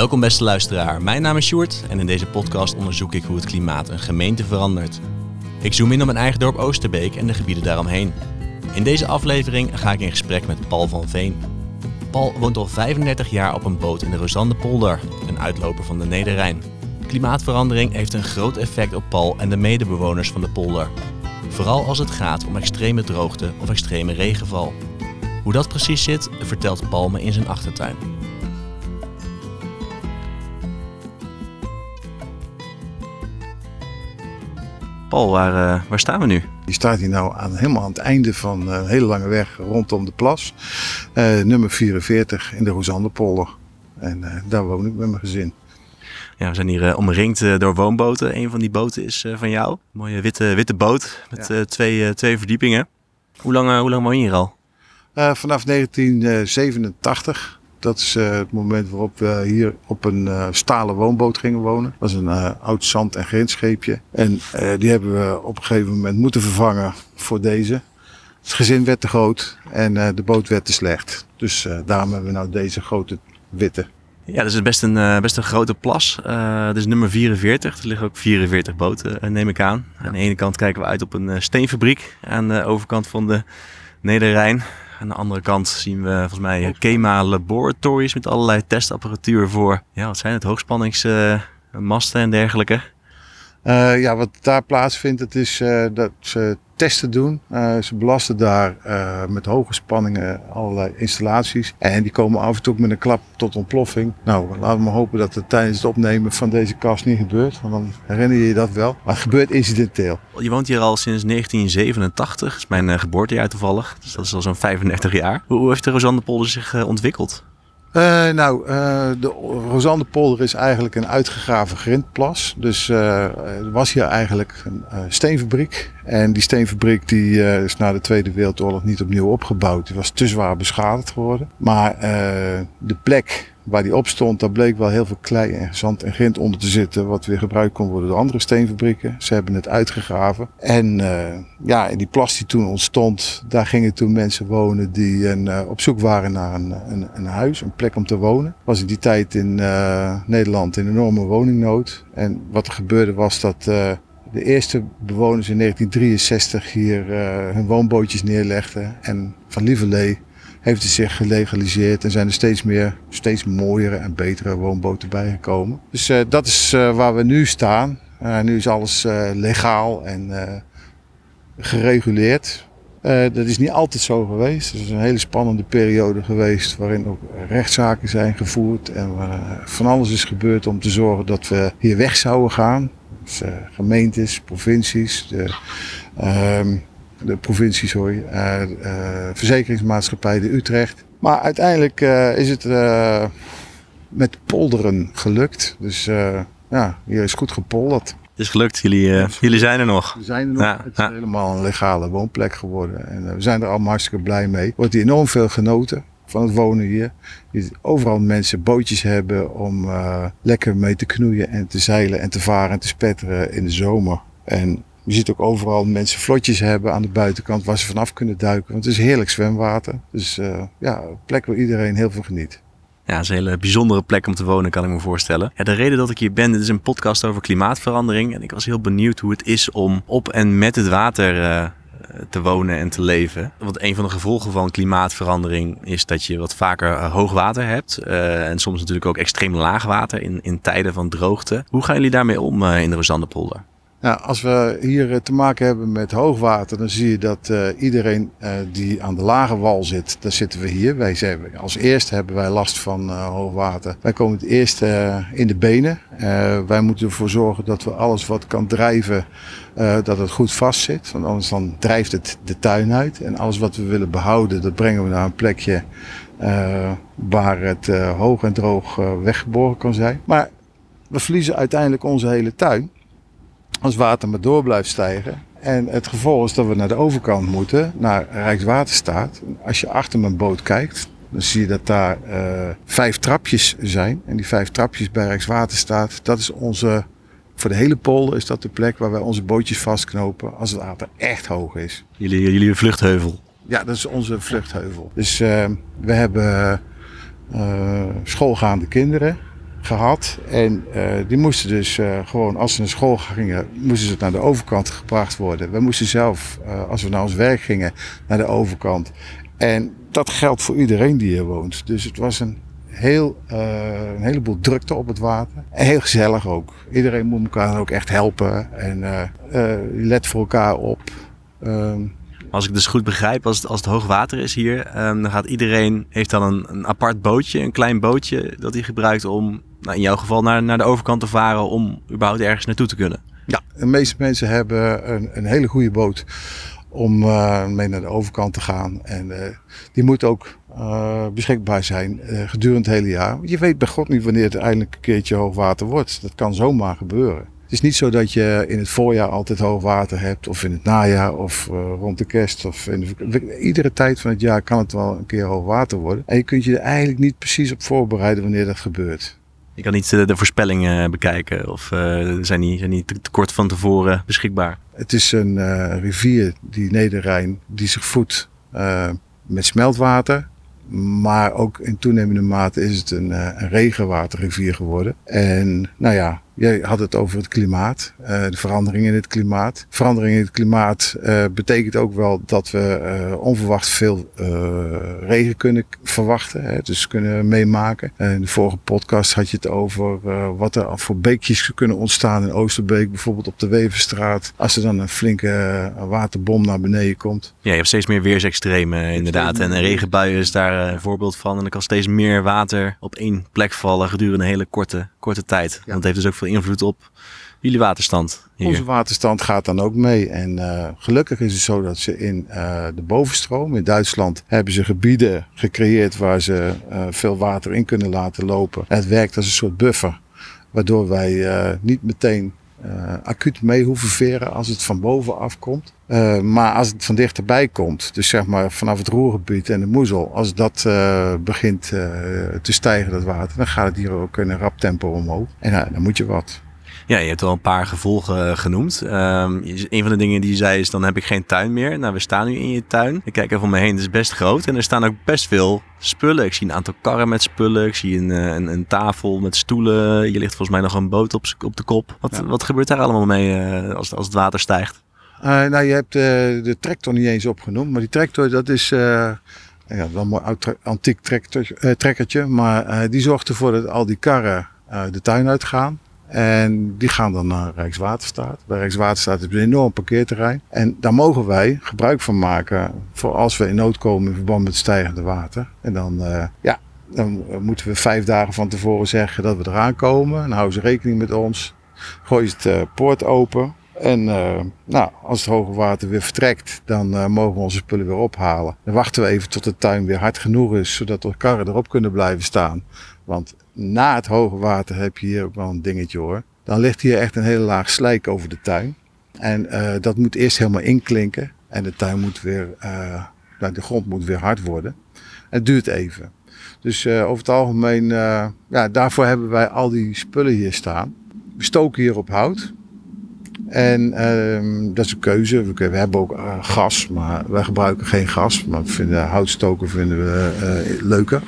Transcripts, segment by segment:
Welkom beste luisteraar, mijn naam is Sjoerd en in deze podcast onderzoek ik hoe het klimaat een gemeente verandert. Ik zoom in op mijn eigen dorp Oosterbeek en de gebieden daaromheen. In deze aflevering ga ik in gesprek met Paul van Veen. Paul woont al 35 jaar op een boot in de Rosandepolder, een uitloper van de Nederrijn. Klimaatverandering heeft een groot effect op Paul en de medebewoners van de polder. Vooral als het gaat om extreme droogte of extreme regenval. Hoe dat precies zit, vertelt Paul me in zijn achtertuin. Paul, waar, uh, waar staan we nu? Je staat hier nou aan, helemaal aan het einde van een hele lange weg rondom de plas. Uh, nummer 44 in de Roosandepolder. En uh, daar woon ik met mijn gezin. Ja, we zijn hier omringd door woonboten. Een van die boten is van jou. Een mooie witte, witte boot met ja. twee, twee verdiepingen. Hoe lang, hoe lang woon je hier al? vanaf 1987. Dat is uh, het moment waarop we hier op een uh, stalen woonboot gingen wonen. Dat was een uh, oud zand- en grindscheepje. En die hebben we op een gegeven moment moeten vervangen voor deze. Het gezin werd te groot en de boot werd te slecht. Dus daarom hebben we nou deze grote witte. Ja, dat is best een, best een grote plas. dat is nummer 44. Er liggen ook 44 boten, neem ik aan. Aan de ene kant kijken we uit op een steenfabriek. Aan de overkant van de Nederrijn. Aan de andere kant zien we volgens mij KEMA laboratories met allerlei testapparatuur voor, ja, wat zijn het, hoogspanningsmasten en dergelijke. Uh, ja, wat daar plaatsvindt, het is uh, dat ze testen doen. Uh, ze belasten daar met hoge spanningen allerlei installaties. En die komen af en toe met een klap tot ontploffing. Nou, laten we maar hopen dat het tijdens het opnemen van deze kast niet gebeurt. Want dan herinner je je dat wel. Maar het gebeurt incidenteel. Je woont hier al sinds 1987. Dat is mijn geboortejaar toevallig. Dus dat is al zo'n 35 jaar. Hoe heeft de Rosandepolder zich ontwikkeld? Uh, nou, uh, de Rosandepolder is eigenlijk een uitgegraven grindplas. Dus uh, er was hier eigenlijk een steenfabriek. En die steenfabriek die, is na de Tweede Wereldoorlog niet opnieuw opgebouwd. Die was te zwaar beschadigd geworden. Maar de plek waar die op stond, daar bleek wel heel veel klei en zand en grind onder te zitten. Wat weer gebruikt kon worden door andere steenfabrieken. Ze hebben het uitgegraven. En uh, ja, die plas die toen ontstond, daar gingen toen mensen wonen die een, uh, op zoek waren naar een, een, een, huis, een plek om te wonen. Was in die tijd in uh, Nederland een enorme woningnood. En wat er gebeurde was dat de eerste bewoners in 1963 hier hun woonbootjes neerlegden. En van Lieverlee heeft het zich gelegaliseerd en zijn er steeds meer, steeds mooiere en betere woonboten bijgekomen. Dus uh, dat is uh, waar we nu staan. Uh, nu is alles legaal en gereguleerd. dat is niet altijd zo geweest. Het is een hele spannende periode geweest waarin ook rechtszaken zijn gevoerd en van alles is gebeurd om te zorgen dat we hier weg zouden gaan. Dus, gemeentes, provincies, de, ehm, de provincie, sorry, uh, uh, verzekeringsmaatschappij de Utrecht. Maar uiteindelijk uh, is het met polderen gelukt. Dus ja, hier is goed gepolderd. Het is gelukt, jullie, jullie zijn er nog. We zijn er nog. Ja, het is helemaal een legale woonplek geworden. En we zijn er allemaal hartstikke blij mee. Er wordt hier enorm veel genoten van het wonen hier. Overal mensen bootjes hebben om lekker mee te knoeien en te zeilen en te varen en te spetteren in de zomer. En je ziet ook overal mensen vlotjes hebben aan de buitenkant waar ze vanaf kunnen duiken. Het is heerlijk zwemwater. Dus uh, ja, een plek waar iedereen heel veel geniet. Ja, het is een hele bijzondere plek om te wonen, kan ik me voorstellen. De reden dat ik hier ben, dit is een podcast over klimaatverandering. En ik was heel benieuwd hoe het is om op en met het water uh, te wonen en te leven. Want een van de gevolgen van klimaatverandering is dat je wat vaker uh, hoog water hebt. En soms natuurlijk ook extreem laag water in, in tijden van droogte. Hoe gaan jullie daarmee om in de Rosandepolder? Nou, als we hier eh, te maken hebben met hoogwater, dan zie je dat uh, iedereen uh, die aan de lage wal zit, daar zitten we hier. Wij zijn, als eerste hebben wij last van hoogwater. Wij komen het eerst in de benen. wij moeten ervoor zorgen dat we alles wat kan drijven, dat het goed vast zit. Want anders dan drijft het de tuin uit. En alles wat we willen behouden, dat brengen we naar een plekje waar het hoog en droog weggeborgen kan zijn. Maar we verliezen uiteindelijk onze hele tuin als water maar door blijft stijgen. En het gevolg is dat we naar de overkant moeten, naar Rijkswaterstaat. Als je achter mijn boot kijkt, dan zie je dat daar uh, vijf trapjes zijn. En die vijf trapjes bij Rijkswaterstaat, dat is onze, voor de hele polder is dat de plek waar wij onze bootjes vastknopen als het water echt hoog is. Jullie, jullie vluchtheuvel? Ja, dat is onze vluchtheuvel. Dus uh, we hebben uh, schoolgaande kinderen. Gehad. En die moesten dus gewoon, als ze naar school gingen, moesten ze naar de overkant gebracht worden. We moesten zelf, als we naar ons werk gingen, naar de overkant. En dat geldt voor iedereen die hier woont. Dus het was een heel, een heleboel drukte op het water. Heel gezellig ook. Iedereen moet elkaar ook echt helpen. En let voor elkaar op. Ehm, als ik dus goed begrijp, als het, als het hoog water is hier, um, dan gaat iedereen, heeft dan een, een apart bootje, een klein bootje dat hij gebruikt om, nou in jouw geval, naar, naar de overkant te varen om überhaupt ergens naartoe te kunnen. Ja, de meeste mensen hebben een, een hele goede boot om uh, mee naar de overkant te gaan. En uh, die moet ook uh, beschikbaar zijn gedurende het hele jaar. Je weet bij God niet wanneer het eindelijk een keertje hoogwater wordt. Dat kan zomaar gebeuren. Het is niet zo dat je in het voorjaar altijd hoogwater hebt, of in het najaar, of rond de kerst. Of in de, iedere tijd van het jaar kan het wel een keer hoogwater worden. En je kunt je er eigenlijk niet precies op voorbereiden wanneer dat gebeurt. Je kan niet de voorspellingen bekijken of zijn die, zijn die te kort van tevoren beschikbaar. Het is een uh, rivier, die Nederrijn, die zich voedt uh, met smeltwater. Maar ook in toenemende mate is het een, uh, een regenwaterrivier geworden. En nou ja, Jij had het over het klimaat, uh, de verandering in het klimaat. Verandering in het klimaat uh, betekent ook wel dat we uh, onverwacht veel regen kunnen verwachten. Hè, dus kunnen meemaken. in de vorige podcast had je het over wat er voor beekjes kunnen ontstaan in Oosterbeek. Bijvoorbeeld op de Weverstraat. Als er dan een flinke waterbom naar beneden komt. Ja, je hebt steeds meer weersextremen inderdaad. En een regenbui is daar een voorbeeld van. En er kan steeds meer water op één plek vallen gedurende een hele korte, korte tijd. Ja. Want het heeft dus ook veel invloed op jullie waterstand? Hier? Onze waterstand gaat dan ook mee. En uh, gelukkig is het zo dat ze in uh, de bovenstroom in Duitsland hebben ze gebieden gecreëerd waar ze uh, veel water in kunnen laten lopen. En het werkt als een soort buffer, waardoor wij niet meteen uh, acuut mee hoeven veren als het van boven afkomt. Uh, maar als het van dichterbij komt, dus zeg maar vanaf het roergebied en de moezel, als dat uh, begint te stijgen, dat water, dan gaat het hier ook in een rap tempo omhoog. En dan moet je wat. Ja, je hebt al een paar gevolgen genoemd. Um, een van de dingen die je zei is, dan heb ik geen tuin meer. Nou, we staan nu in je tuin. Ik kijk even om me heen, het is best groot. En er staan ook best veel spullen. Ik zie een aantal karren met spullen. Ik zie een, een, een tafel met stoelen. Je ligt volgens mij nog een boot op, op de kop. Wat, ja. wat gebeurt daar allemaal mee uh, als, als het water stijgt? Uh, nou, je hebt uh, de tractor niet eens opgenoemd. Maar die tractor, dat is... ja, wel een mooi antiek trekkertje. Maar die zorgt ervoor dat al die karren de tuin uitgaan. En die gaan dan naar Rijkswaterstaat. Bij Rijkswaterstaat is een enorm parkeerterrein. En daar mogen wij gebruik van maken voor als we in nood komen in verband met stijgende water. En dan, uh, ja, dan moeten we vijf dagen van tevoren zeggen dat we eraan komen. Dan houden ze rekening met ons. Gooi je het uh, poort open. En uh, nou, als het hoge water weer vertrekt, dan mogen we onze spullen weer ophalen. Dan wachten we even tot de tuin weer hard genoeg is, zodat de karren erop kunnen blijven staan. Want na het hoge water heb je hier ook wel een dingetje hoor. Dan ligt hier echt een hele laag slijk over de tuin. En uh, dat moet eerst helemaal inklinken. En de tuin moet weer, uh, de grond moet weer hard worden. Het duurt even. Dus uh, over het algemeen, ja, daarvoor hebben wij al die spullen hier staan. We stoken hier op hout. En uh, dat is een keuze. We, hebben ook gas, maar wij gebruiken geen gas. Maar vinden houtstoken vinden we leuker.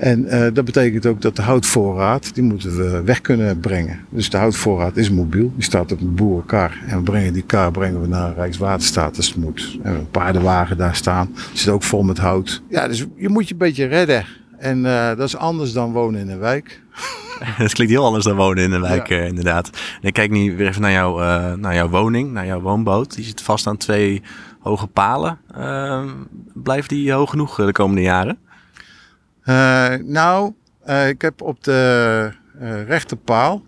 En uh, dat betekent ook dat de houtvoorraad, die moeten we weg kunnen brengen. Dus de houtvoorraad is mobiel, die staat op een boerenkar. En we brengen die kar brengen we naar Rijkswaterstaat als het moet. En een paardenwagen daar staan, zit ook vol met hout. Ja, dus je moet je een beetje redden. En uh, dat is anders dan wonen in een wijk. Het klinkt heel anders dan wonen in een wijk, ja. uh, inderdaad. En ik kijk nu weer even naar, jou, naar jouw woning, naar jouw woonboot. Die zit vast aan twee hoge palen. Uh, blijft die hoog genoeg de komende jaren? Uh, nou, uh, ik heb op de uh, rechterpaal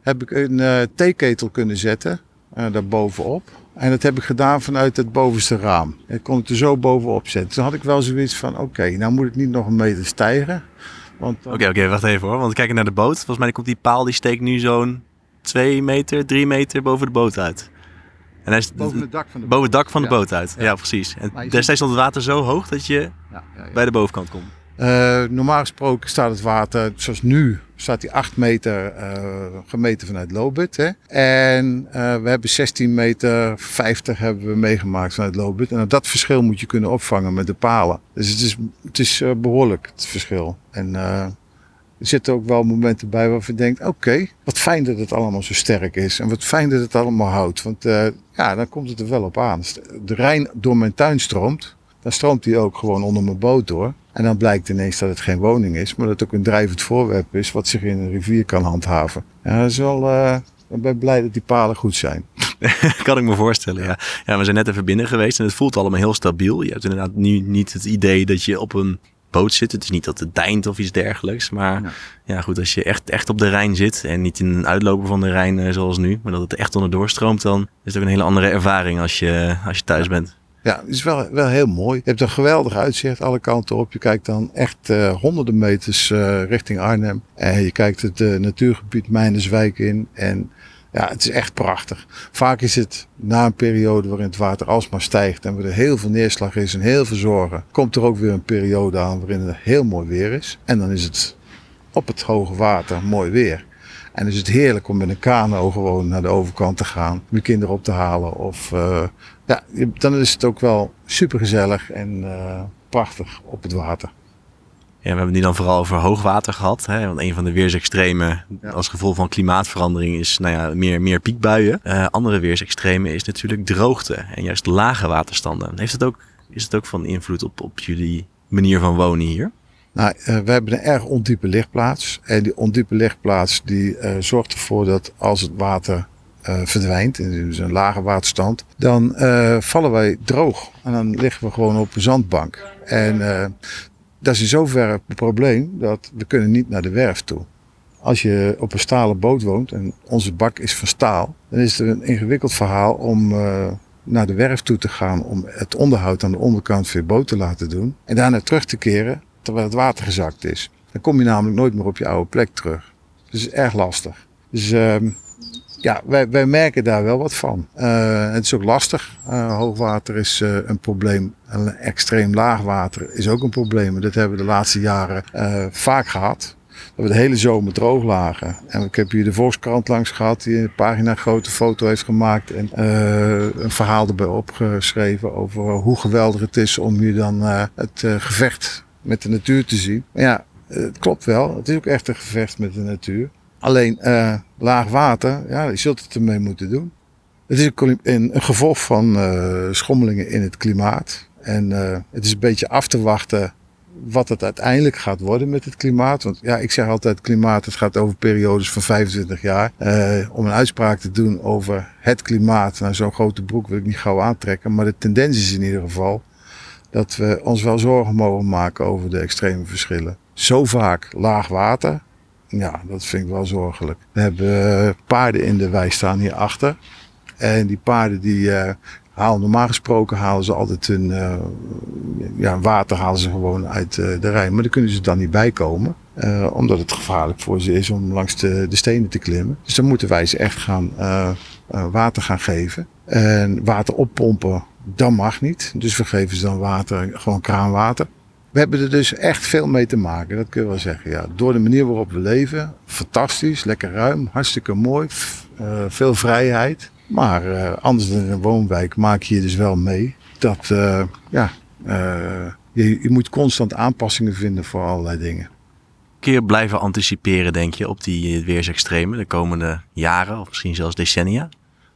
heb ik een theeketel kunnen zetten, daarbovenop. En dat heb ik gedaan vanuit het bovenste raam. Ik kon het er zo bovenop zetten. Toen had ik wel zoiets van, oké, okay, nou moet ik niet nog een meter stijgen. Oké, oké, okay, okay, wacht even hoor. Want kijk naar de boot. Volgens mij komt die paal, die steekt nu zo'n 2 meter, 3 meter boven de boot uit. En hij is boven het dak van de boot, boven het dak van de boot uit. Ja, ja precies. En destijds stond het water zo hoog dat je ja, bij de bovenkant komt. Uh, normaal gesproken staat het water, zoals nu, staat hij 8 meter uh, gemeten vanuit Lobit. Hè? En uh, we hebben 16 meter 50 hebben we meegemaakt vanuit Lobit. En dat verschil moet je kunnen opvangen met de palen. Dus het is, het is behoorlijk, het verschil. En er zitten ook wel momenten bij waarvan je denkt, oké, wat fijn dat het allemaal zo sterk is. En wat fijn dat het allemaal houdt. Want ja, dan komt het er wel op aan. De Rijn door mijn tuin stroomt, dan stroomt hij ook gewoon onder mijn boot door. En dan blijkt ineens dat het geen woning is, maar dat het ook een drijvend voorwerp is wat zich in een rivier kan handhaven. Ja, dat is wel, uh, ik ben blij dat die palen goed zijn. kan ik me voorstellen, ja. ja. We zijn net even binnen geweest en het voelt allemaal heel stabiel. Je hebt inderdaad nu niet het idee dat je op een boot zit. Het is niet dat het deint of iets dergelijks. Maar ja. goed, als je echt, echt op de Rijn zit en niet in een uitloper van de Rijn eh, zoals nu, maar dat het echt onderdoor stroomt, dan is het ook een hele andere ervaring als je, als je thuis bent. Ja, het is wel, wel heel mooi. Je hebt een geweldig uitzicht alle kanten op. Je kijkt dan echt uh, honderden meters uh, richting Arnhem. En je kijkt het uh, natuurgebied Mijnerswijk in. En ja, het is echt prachtig. Vaak is het na een periode waarin het water alsmaar stijgt en er heel veel neerslag is en heel veel zorgen, komt er ook weer een periode aan waarin het heel mooi weer is. En dan is het op het hoge water mooi weer. En is het heerlijk om met een kano gewoon naar de overkant te gaan, je kinderen op te halen. Of ja, dan is het ook wel super gezellig en uh, prachtig op het water. Ja, we hebben het nu dan vooral over hoogwater gehad. Hè? Want een van de weersextremen als gevolg van klimaatverandering is nou ja, meer, meer piekbuien. Uh, andere weersextremen is natuurlijk droogte en juist lage waterstanden. Heeft het ook, is het ook van invloed op, op jullie manier van wonen hier? Nou, uh, we hebben een erg ondiepe lichtplaats. En die ondiepe lichtplaats die zorgt ervoor dat als het water verdwijnt, in dus een lage waterstand, dan vallen wij droog. En dan liggen we gewoon op een zandbank. En dat is in zoverre het probleem dat we kunnen niet naar de werf toe. Als je op een stalen boot woont en onze bak is van staal, dan is het een ingewikkeld verhaal om naar de werf toe te gaan om het onderhoud aan de onderkant van je boot te laten doen. En daarna terug te keren terwijl het water gezakt is. Dan kom je namelijk nooit meer op je oude plek terug. Dus het is erg lastig. Dus uh, ja, wij, wij merken daar wel wat van. Uh, het is ook lastig. Uh, hoogwater is uh, een probleem. Extreem laag water is ook een probleem. Dat hebben we de laatste jaren vaak gehad. Dat we de hele zomer droog lagen. En ik heb hier de Volkskrant langs gehad, die een pagina grote foto heeft gemaakt. En een verhaal erbij opgeschreven over hoe geweldig het is om hier dan het gevecht met de natuur te zien. Maar ja, het klopt wel. Het is ook echt een gevecht met de natuur. Alleen uh, laag water, ja, je zult het ermee moeten doen. Het is een, een, gevolg van uh, schommelingen in het klimaat. En uh, het is een beetje af te wachten wat het uiteindelijk gaat worden met het klimaat. Want ja, ik zeg altijd klimaat, het gaat over periodes van 25 jaar. om een uitspraak te doen over het klimaat, nou zo'n grote broek wil ik niet gauw aantrekken. Maar de tendens is in ieder geval dat we ons wel zorgen mogen maken over de extreme verschillen. Zo vaak laag water, ja, dat vind ik wel zorgelijk. We hebben uh, paarden in de wei staan hierachter. En die paarden die uh, halen normaal gesproken halen ze altijd hun uh, ja, water halen ze gewoon uit de Rijn. Maar daar kunnen ze dan niet bij komen. omdat het gevaarlijk voor ze is om langs de, de stenen te klimmen. Dus dan moeten wij ze echt gaan water gaan geven. En water oppompen, dat mag niet. Dus we geven ze dan water, gewoon kraanwater. We hebben er dus echt veel mee te maken, dat kun je wel zeggen. Ja. Door de manier waarop we leven, fantastisch, lekker ruim, hartstikke mooi, uh, veel vrijheid. Maar uh, anders dan in een woonwijk maak je je dus wel mee dat uh, ja, je, je moet constant aanpassingen vinden voor allerlei dingen. Je blijven anticiperen, denk je, op die weersextremen de komende jaren of misschien zelfs decennia?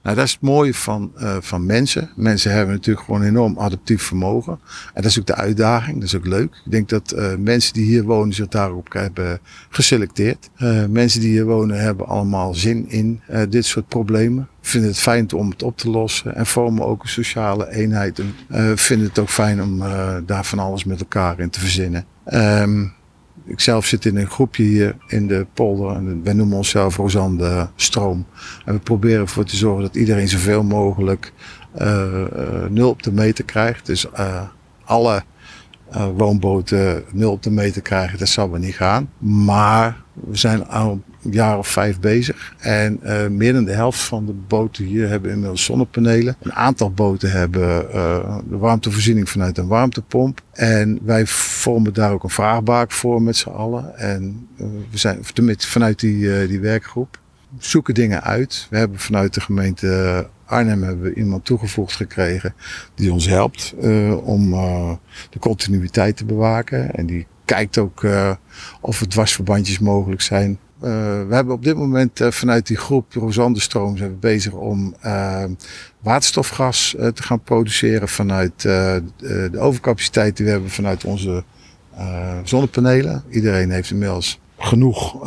Nou, dat is het mooie van, uh, van mensen. Mensen hebben natuurlijk gewoon enorm adaptief vermogen. En dat is ook de uitdaging. Dat is ook leuk. Ik denk dat uh, mensen die hier wonen zich daarop hebben geselecteerd. Uh, mensen die hier wonen hebben allemaal zin in dit soort problemen. Vinden het fijn om het op te lossen. En vormen ook een sociale eenheid. En vinden het ook fijn om daar van alles met elkaar in te verzinnen. Um, ik zelf zit in een groepje hier in de polder. En wij noemen onszelf Rosanne Stroom. En we proberen ervoor te zorgen dat iedereen zoveel mogelijk uh, nul op de meter krijgt. Dus uh, alle woonboten nul op de meter krijgen, dat zal wel niet gaan. Maar we zijn al een jaar of vijf bezig. En uh, meer dan de helft van de boten hier hebben inmiddels zonnepanelen. Een aantal boten hebben uh, de warmtevoorziening vanuit een warmtepomp. En wij vormen daar ook een vraagbaak voor met z'n allen. En uh, we zijn vanuit die, die werkgroep zoeken dingen uit. We hebben vanuit de gemeente Arnhem hebben we iemand toegevoegd gekregen die ons helpt om de continuïteit te bewaken. En die kijkt ook of er dwarsverbandjes mogelijk zijn. We hebben op dit moment vanuit die groep Rosandestroom zijn we bezig om waterstofgas te gaan produceren vanuit de overcapaciteit die we hebben vanuit onze zonnepanelen. Iedereen heeft inmiddels genoeg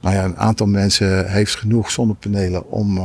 nou ja, een aantal mensen heeft genoeg zonnepanelen om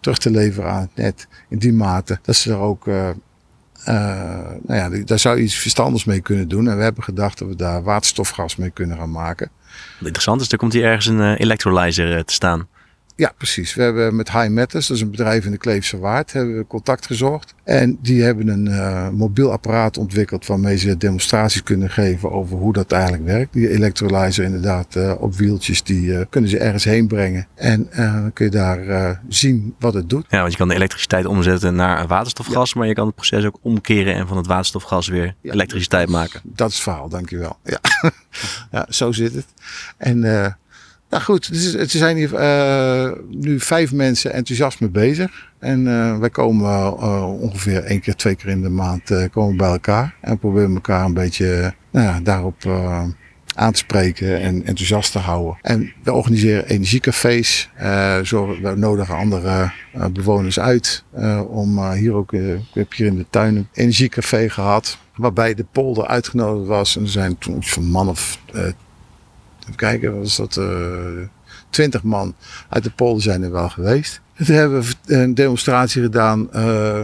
terug te leveren aan het net. In die mate dat ze er ook, nou ja, daar zou iets verstandigs mee kunnen doen. En we hebben gedacht dat we daar waterstofgas mee kunnen gaan maken. Interessant is, er komt hier ergens een electrolyzer te staan. Ja, precies. We hebben met High Matters, dat is een bedrijf in de Kleefse Waard, hebben we contact gezocht. En die hebben een uh, mobiel apparaat ontwikkeld waarmee ze demonstraties kunnen geven over hoe dat eigenlijk werkt. Die electrolyzer inderdaad uh, op wieltjes, die uh, kunnen ze ergens heen brengen. En dan kun je daar zien wat het doet. Ja, want je kan de elektriciteit omzetten naar waterstofgas, maar je kan het proces ook omkeren en van het waterstofgas weer elektriciteit maken. Dat is het verhaal, dankjewel. Ja, ja zo zit het. En nou goed, er zijn hier uh, nu vijf mensen enthousiast mee bezig. En uh, wij komen uh, ongeveer één keer, twee keer in de maand komen bij elkaar. En proberen elkaar een beetje nou daarop aan te spreken en enthousiast te houden. En we organiseren energiecafés. we nodigen andere bewoners uit om hier ook, ik heb hier in de tuin een energiecafé gehad. Waarbij de polder uitgenodigd was. En er zijn toen een man of Even kijken, was dat uh, eh, 20 man uit de polder zijn er wel geweest. toen hebben we een demonstratie gedaan uh,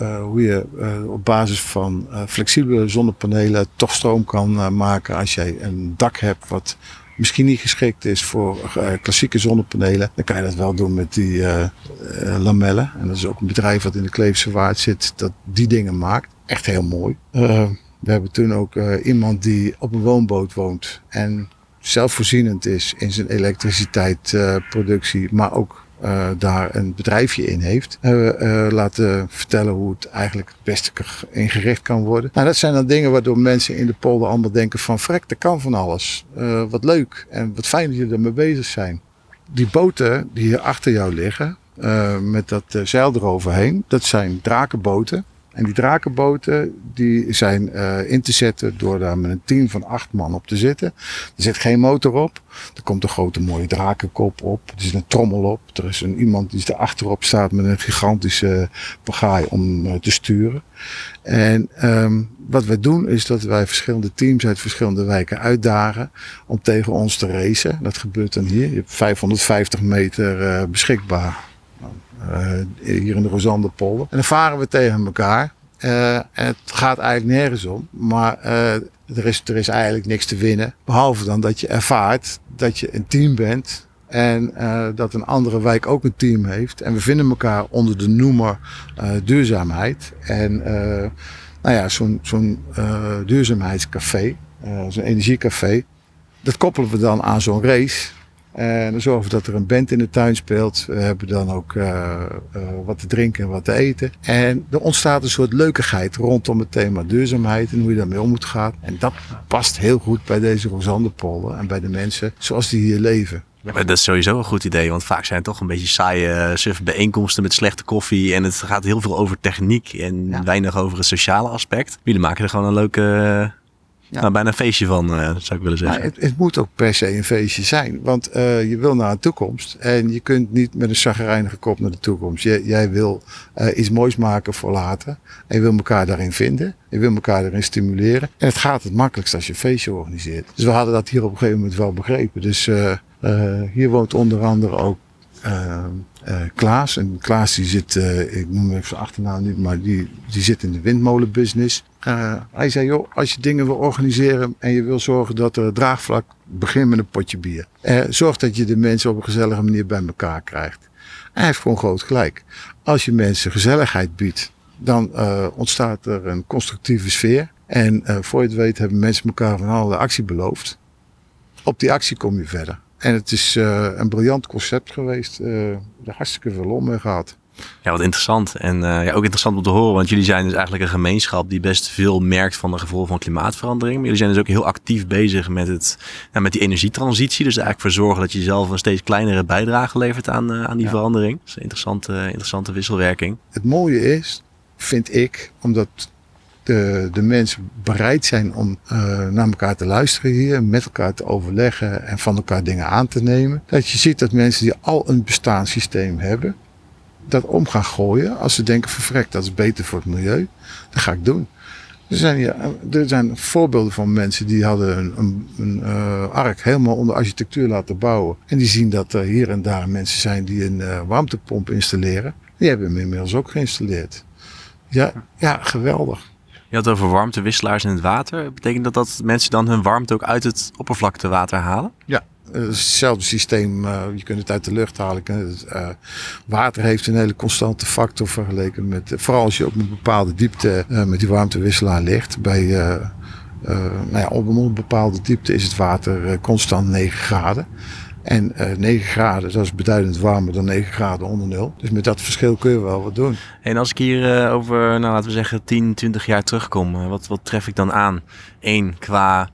uh, hoe je op basis van flexibele zonnepanelen toch stroom kan maken als jij een dak hebt wat misschien niet geschikt is voor klassieke zonnepanelen. Dan kan je dat wel doen met die lamellen. En dat is ook een bedrijf wat in de Kleefse Waard zit dat die dingen maakt. Echt heel mooi. we hebben toen ook iemand die op een woonboot woont en zelfvoorzienend is in zijn elektriciteitsproductie, maar ook uh, daar een bedrijfje in heeft. Hebben uh, laten vertellen hoe het eigenlijk het beste ingericht kan worden. Nou, dat zijn dan dingen waardoor mensen in de polder allemaal denken van frek, dat kan van alles. Wat leuk en wat fijn dat jullie ermee bezig zijn. Die boten die hier achter jou liggen, met dat zeil eroverheen, dat zijn drakenboten. En die drakenboten die zijn uh, in te zetten door daar met een team van acht man op te zitten. Er zit geen motor op. Er komt een grote mooie drakenkop op. Er zit een trommel op. Er is een, iemand die er achterop staat met een gigantische pagaai om uh, te sturen. En um, wat wij doen is dat wij verschillende teams uit verschillende wijken uitdagen om tegen ons te racen. Dat gebeurt dan hier. Je hebt 550 meter uh, beschikbaar hier in de Rosanderpolder. En dan varen we tegen elkaar. Uh, het gaat eigenlijk nergens om. Maar uh, er, is, er is eigenlijk niks te winnen. Behalve dan dat je ervaart dat je een team bent. En dat een andere wijk ook een team heeft. En we vinden elkaar onder de noemer duurzaamheid. En nou ja, zo'n zo'n duurzaamheidscafé, zo'n energiecafé. Dat koppelen we dan aan zo'n race. En dan zorgen we dat er een band in de tuin speelt. We hebben dan ook uh, uh, wat te drinken en wat te eten. En er ontstaat een soort leukigheid rondom het thema duurzaamheid en hoe je daarmee om moet gaan. En dat past heel goed bij deze Rosanderpolder en bij de mensen zoals die hier leven. Ja, maar dat is sowieso een goed idee, want vaak zijn het toch een beetje saaie eh, surf bijeenkomsten met slechte koffie. En het gaat heel veel over techniek en weinig over het sociale aspect. Jullie maken er gewoon een leuke ja. Nou, bijna een feestje van, uh, zou ik willen zeggen. het, het, moet ook per se een feestje zijn. Want uh, je wil naar een toekomst. En je kunt niet met een zagrijnige kop naar de toekomst. Je, jij wil uh, iets moois maken voor later. En je wil elkaar daarin vinden. Je wil elkaar daarin stimuleren. En het gaat het makkelijkst als je een feestje organiseert. Dus we hadden dat hier op een gegeven moment wel begrepen. Dus hier woont onder andere ook uh, uh, Klaas. En Klaas die zit, uh, ik noem even zijn achternaam niet, maar die, die zit in de windmolenbusiness. Uh, hij zei, als je dingen wil organiseren en je wil zorgen dat er draagvlak, begin met een potje bier. zorg dat je de mensen op een gezellige manier bij elkaar krijgt. hij heeft gewoon groot gelijk. Als je mensen gezelligheid biedt, dan ontstaat er een constructieve sfeer. En voor je het weet hebben mensen elkaar van alle actie beloofd. Op die actie kom je verder. En het is een briljant concept geweest. Er hartstikke veel om gehad. Ja, wat interessant. En uh, ja, ook interessant om te horen, want jullie zijn dus eigenlijk een gemeenschap die best veel merkt van de gevolgen van klimaatverandering. Maar jullie zijn dus ook heel actief bezig met, het, ja, met die energietransitie. Dus eigenlijk voor zorgen dat je zelf een steeds kleinere bijdrage levert aan, aan die verandering. Dat is een interessante, interessante wisselwerking. Het mooie is, vind ik, omdat de, de mensen bereid zijn om uh, naar elkaar te luisteren hier, met elkaar te overleggen en van elkaar dingen aan te nemen. Dat je ziet dat mensen die al een bestaanssysteem hebben, dat om gaan gooien als ze denken vervrek, dat is beter voor het milieu. Dat ga ik doen. Er zijn, ja, er zijn voorbeelden van mensen die hadden een, een, een uh, ark helemaal onder architectuur laten bouwen. En die zien dat er hier en daar mensen zijn die een uh, warmtepomp installeren. Die hebben hem inmiddels ook geïnstalleerd. Ja, ja, geweldig. Je had het over warmtewisselaars in het water. Betekent dat dat mensen dan hun warmte ook uit het oppervlaktewater halen? Ja, hetzelfde systeem. Uh, je kunt het uit de lucht halen. Uh, water heeft een hele constante factor vergeleken met. Vooral als je op een bepaalde diepte met die warmtewisselaar ligt. Bij, nou ja, op een bepaalde diepte is het water constant 9 graden. En uh, 9 graden, dat is beduidend warmer dan 9 graden onder nul. Dus met dat verschil kun je wel wat doen. En als ik hier over, nou, laten we zeggen, 10, 20 jaar terugkom, wat, wat tref ik dan aan? Eén, qua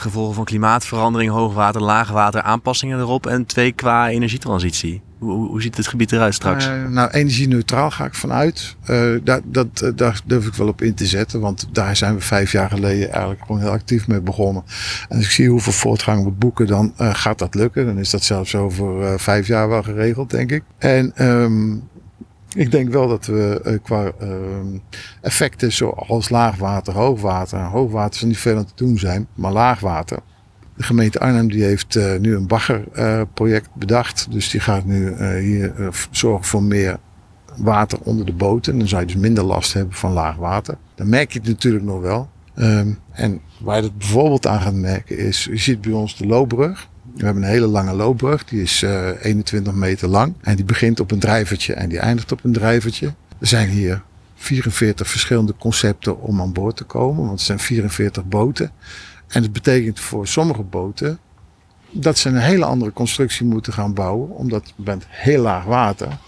gevolgen van klimaatverandering, hoogwater, laagwater, aanpassingen erop. En twee, qua energietransitie. Hoe, hoe ziet het gebied eruit straks? Uh, nou, energie-neutraal ga ik vanuit. Uh, daar, dat, uh, daar durf ik wel op in te zetten. Want daar zijn we vijf jaar geleden eigenlijk gewoon heel actief mee begonnen. En als ik zie hoeveel voortgang we boeken, dan gaat dat lukken. Dan is dat zelfs over vijf jaar wel geregeld, denk ik. En um, ik denk wel dat we qua effecten zoals laagwater, hoogwater. Hoogwater zal niet veel aan te doen zijn, maar laagwater de gemeente Arnhem die heeft uh, nu een baggerproject uh, bedacht. Dus die gaat nu hier zorgen voor meer water onder de boten. Dan zou je dus minder last hebben van laag water. Dan merk je het natuurlijk nog wel. Um, en waar je het bijvoorbeeld aan gaat merken is, je ziet bij ons de loopbrug. We hebben een hele lange loopbrug, die is 21 meter lang. En die begint op een drijvertje en die eindigt op een drijvertje. Er zijn hier 44 verschillende concepten om aan boord te komen, want er zijn 44 boten. En dat betekent voor sommige boten dat ze een hele andere constructie moeten gaan bouwen, omdat je bent heel laag water.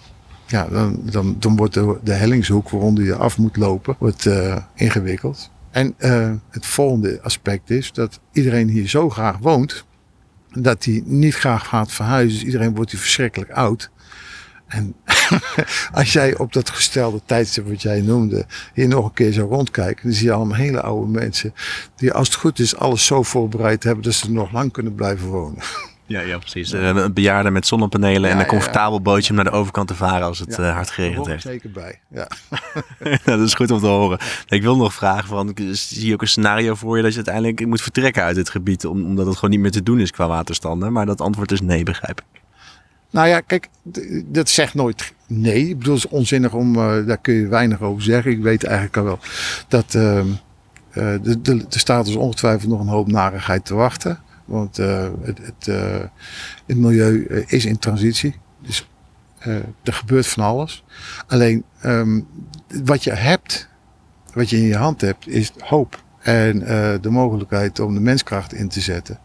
Ja, dan, dan, dan wordt de, hellingshoek waaronder je af moet lopen, wordt uh, ingewikkeld. En uh, het volgende aspect is dat iedereen hier zo graag woont, dat hij niet graag gaat verhuizen. Dus iedereen wordt hier verschrikkelijk oud. En als jij op dat gestelde tijdstip wat jij noemde, hier nog een keer zo rondkijken, dan zie je allemaal hele oude mensen die als het goed is alles zo voorbereid hebben dat ze nog lang kunnen blijven wonen. Ja, ja precies. Ja. Een bejaarde met zonnepanelen ja, en een comfortabel ja. bootje om naar de overkant te varen als het uh, hard geregend heeft. zeker bij, ja. dat is goed om te horen. Ik wil nog vragen, van, zie je ook een scenario voor je dat je uiteindelijk moet vertrekken uit het gebied, omdat het gewoon niet meer te doen is qua waterstanden? Maar dat antwoord is nee, begrijp ik. Nou ja, kijk, dat zegt nooit nee. Ik bedoel, het is onzinnig om, uh, daar kun je weinig over zeggen. Ik weet eigenlijk al wel dat uh, uh, de, de, de staat dus ongetwijfeld nog een hoop narigheid te wachten. Want uh, het, het, uh, het milieu is in transitie. Dus er gebeurt van alles. Alleen um, wat je hebt, wat je in je hand hebt, is hoop. En de mogelijkheid om de menskracht in te zetten.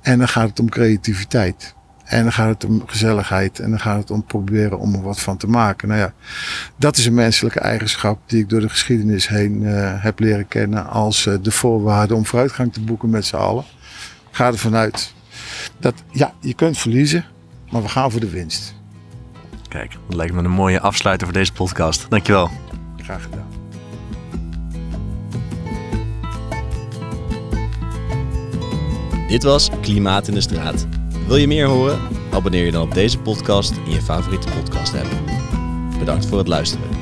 En dan gaat het om creativiteit. En dan gaat het om gezelligheid. En dan gaat het om proberen om er wat van te maken. Nou ja, dat is een menselijke eigenschap die ik door de geschiedenis heen heb leren kennen als de voorwaarde om vooruitgang te boeken met z'n allen. Ga ervan uit dat ja, je kunt verliezen, maar we gaan voor de winst. Kijk, dat lijkt me een mooie afsluiter voor deze podcast. Dankjewel. Graag gedaan. Dit was Klimaat in de Straat. Wil je meer horen? Abonneer je dan op deze podcast in je favoriete podcast app. Bedankt voor het luisteren.